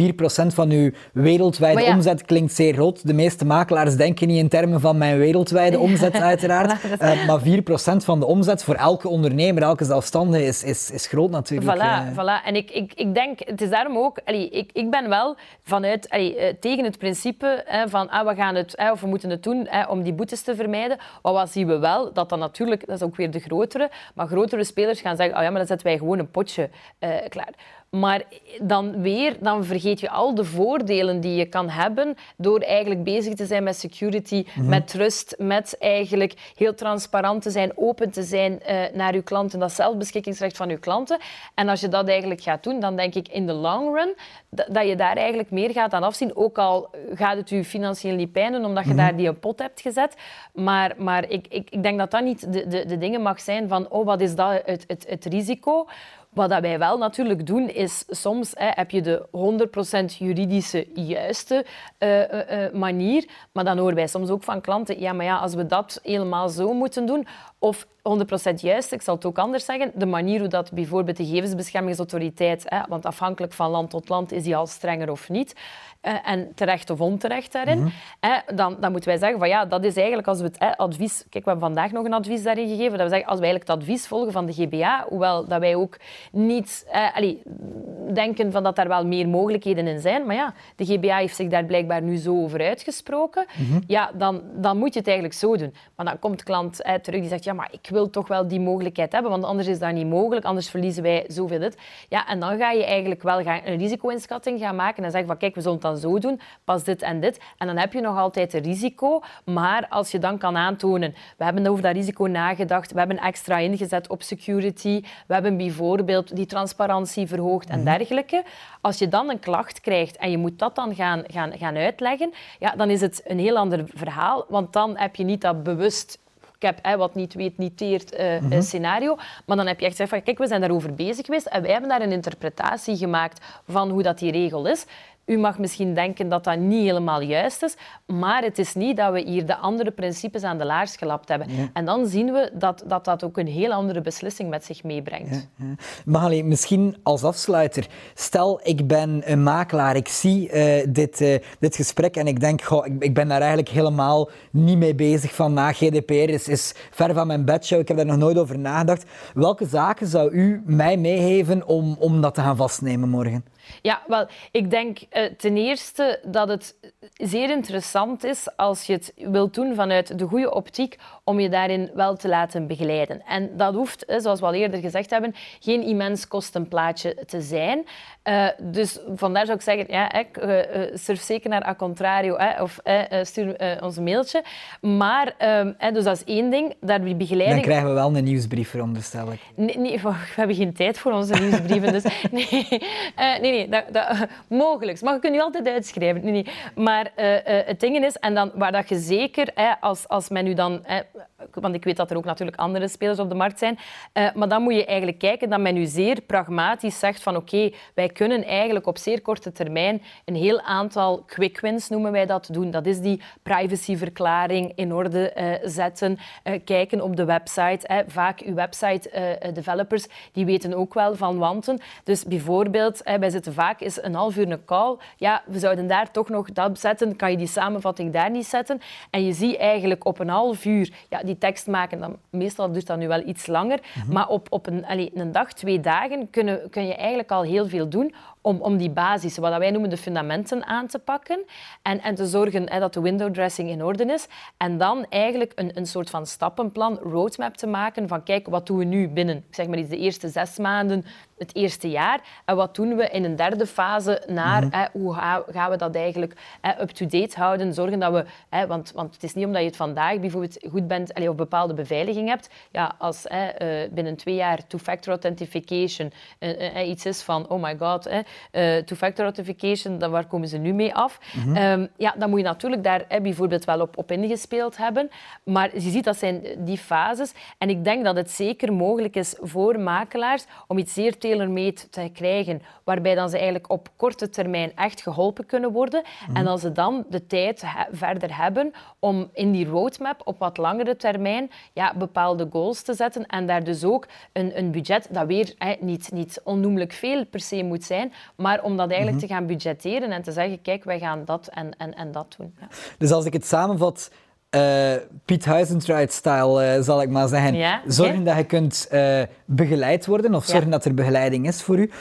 [SPEAKER 1] van uw wereldwijde omzet klinkt zeer groot. De meeste makelaars denken niet in termen van mijn wereldwijde omzet, uiteraard. uh, maar 4% van de omzet voor elke ondernemer, elke zelfstandige, is, is, is groot natuurlijk.
[SPEAKER 2] Voilà, uh. voilà. En ik, ik, ik denk, het is daarom ook... Allee, ik, ik ben wel vanuit, allee, uh, tegen het principe hè, van ah, we gaan het, hè, of we moeten het doen hè, om die boetes te vermijden. Maar wat zien we wel? Dat dan natuurlijk, dat is ook weer de grotere, maar grotere spelers gaan zeggen, oh ja, maar dan zetten wij gewoon een potje uh, klaar. Maar dan weer, dan vergeet je al de voordelen die je kan hebben door eigenlijk bezig te zijn met security, mhm. met trust, met eigenlijk heel transparant te zijn, open te zijn uh, naar je klanten, dat zelfbeschikkingsrecht van je klanten. En als je dat eigenlijk gaat doen, dan denk ik in de long run dat je daar eigenlijk meer gaat aan afzien. Ook al gaat het je financieel niet pijn doen, omdat je mhm. daar die pot hebt gezet. Maar, maar ik, ik, ik denk dat dat niet de, de, de dingen mag zijn van, oh, wat is dat, het, het, het risico? Wat wij wel natuurlijk doen, is soms hè, heb je de 100% juridische juiste uh, uh, manier, maar dan horen wij soms ook van klanten, ja, maar ja, als we dat helemaal zo moeten doen, of 100% juist, ik zal het ook anders zeggen, de manier hoe dat bijvoorbeeld de gegevensbeschermingsautoriteit, hè, want afhankelijk van land tot land is die al strenger of niet, eh, en terecht of onterecht daarin, mm dan, dan moeten wij zeggen van ja, dat is eigenlijk als we het advies... Kijk, we hebben vandaag nog een advies daarin gegeven, dat we zeggen als wij eigenlijk het advies volgen van de GBA, hoewel dat wij ook niet eh, allee, denken van dat daar wel meer mogelijkheden in zijn, maar ja, de GBA heeft zich daar blijkbaar nu zo over uitgesproken, mhm. ja, dan, dan moet je het eigenlijk zo doen. Maar dan komt de klant eh, terug die zegt ja, maar ik wil toch wel die mogelijkheid hebben, want anders is dat niet mogelijk, anders verliezen wij zoveel dit. Ja, en dan ga je eigenlijk wel gaan, een risico-inschatting gaan maken en zeggen van kijk, we zullen het dan zo doen, pas dit en dit. En dan heb je nog altijd een risico, maar als je dan kan aantonen, we hebben over dat risico nagedacht, we hebben extra ingezet op security, we hebben bijvoorbeeld die transparantie verhoogd en mhm. dergelijke. Als je dan een klacht krijgt en je moet dat dan gaan, gaan, gaan uitleggen, ja, dan is het een heel ander verhaal, want dan heb je niet dat bewust ik heb hè, wat niet weet, niet teert uh, scenario. Maar dan heb je echt gezegd van, kijk, we zijn daarover bezig geweest en wij hebben daar een interpretatie gemaakt van hoe dat die regel is u mag misschien denken dat dat niet helemaal juist is, maar het is niet dat we hier de andere principes aan de laars gelapt hebben. En dan zien we dat, dat dat ook een heel andere beslissing met zich meebrengt.
[SPEAKER 1] Ja, ja. misschien als afsluiter, stel ik ben een makelaar, ik zie uh, dit, uh, dit gesprek en ik denk, goh, ik, ik, ben daar eigenlijk helemaal niet mee bezig van, na GDPR is, is ver van mijn bedshow, ik heb daar nog nooit over nagedacht. Welke zaken zou u mij meegeven om, om dat te gaan vastnemen morgen?
[SPEAKER 2] Ja, wel, ik denk uh, ten eerste dat het zeer interessant is als je het wilt doen vanuit de goede optiek om je daarin wel te laten begeleiden. En dat hoeft, zoals we al eerder gezegd hebben, geen immens kostenplaatje te zijn. Uh, dus vandaar zou ik zeggen, ja, uh, surf zeker naar A Contrario of stuur ons een mailtje. Maar, ehm, dus dat is één ding, daar die begeleiding...
[SPEAKER 1] Dan krijgen we wel een nieuwsbrief, veronderstel ik.
[SPEAKER 2] Nee, nee, we hebben geen tijd voor onze nieuwsbrieven, dus nee, nee, nee dat, dat, mogelijk. Maar je kunt nu altijd uitschrijven. Nee, nee. Maar het ding is, en dan, waar dat je zeker, als, als men nu dan look, want ik weet dat er ook natuurlijk andere spelers op de markt zijn. Uh, maar dan moet je eigenlijk kijken dat men nu zeer pragmatisch zegt van oké, wij kunnen eigenlijk op zeer korte termijn een heel aantal quick wins, noemen wij dat, doen. Dat is die privacyverklaring in orde uh, zetten, uh, kijken op de website. Vaak uw website developers, die weten ook wel van wanten. Dus bijvoorbeeld, wij zitten vaak is een half uur een call. Ja, we zouden daar toch nog dat zetten. Kan je die samenvatting daar niet zetten? En je ziet eigenlijk op een half uur ja, die tekst maken, dan, meestal duurt dat nu wel iets langer. Mhm. Maar op, op een, allez, een dag, twee dagen kunnen, kun je eigenlijk al heel veel doen om, om die basis, wat wij noemen de fundamenten, aan te pakken en, en te zorgen hè, dat de window dressing in orde is. En dan eigenlijk een, een soort van stappenplan, roadmap te maken van kijk, wat doen we nu binnen, zeg maar iets, de eerste zes maanden, het eerste jaar. En wat doen we in een derde fase naar mhm. hè, hoe gaan we dat eigenlijk up-to-date houden, zorgen dat we, hè, want, want het is niet omdat je het vandaag bijvoorbeeld goed bent allez, of bepaalde beveiliging hebt, ja, als hè, uh, binnen twee jaar two-factor authentication uh, uh, iets is van oh my god, two-factor authentication, dan waar komen ze nu mee af? Mm -hmm. ja, dan moet je natuurlijk daar bijvoorbeeld wel op, op ingespeeld hebben. Maar je ziet, dat zijn die fases. En ik denk dat het zeker mogelijk is voor makelaars om iets zeer tailor-made te krijgen, waarbij dan ze eigenlijk op korte termijn echt geholpen kunnen worden. Mhm. En als ze dan de tijd verder hebben om in die roadmap op wat langere termijn ja, bepaalde goals te zetten en daar dus ook een, een budget dat weer niet, niet onnoemelijk veel per se moet zijn, maar om dat eigenlijk mhm. te gaan budgetteren en te zeggen, kijk, wij gaan dat en, en, en dat doen. Ja.
[SPEAKER 1] Dus als ik het samenvat, uh, Piet Huizentrijd-style, uh, zal ik maar zeggen. Ja, zorgen dat je kunt uh, begeleid worden, of zorgen dat er begeleiding is voor u.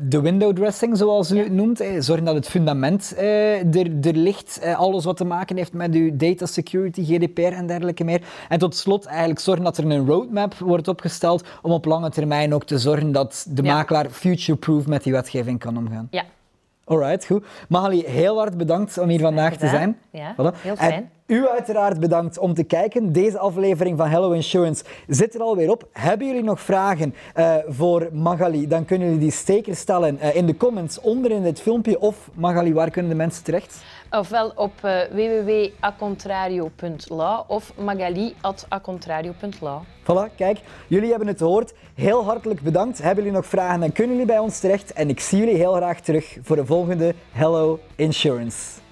[SPEAKER 1] de window dressing, zoals u het noemt. zorgen dat het fundament er, er ligt. alles wat te maken heeft met uw data security, GDPR en dergelijke meer. En tot slot eigenlijk zorgen dat er een roadmap wordt opgesteld om op lange termijn ook te zorgen dat de makelaar future-proof met die wetgeving kan omgaan.
[SPEAKER 2] Ja.
[SPEAKER 1] Alright, goed. Magali, heel hard bedankt om hier vandaag te zijn.
[SPEAKER 2] Ja, voilà. heel fijn.
[SPEAKER 1] U uiteraard bedankt om te kijken. Deze aflevering van Hello Insurance zit er alweer op. Hebben jullie nog vragen uh, voor Magali? Dan kunnen jullie die zeker stellen uh, in de comments onder in dit filmpje. Of Magali, waar kunnen de mensen terecht?
[SPEAKER 2] Ofwel op uh, www.acontrario.law of magali.acontrario.law.
[SPEAKER 1] Voilà, kijk, jullie hebben het gehoord. Heel hartelijk bedankt. Hebben jullie nog vragen, dan kunnen jullie bij ons terecht. En ik zie jullie heel graag terug voor de volgende Hello Insurance.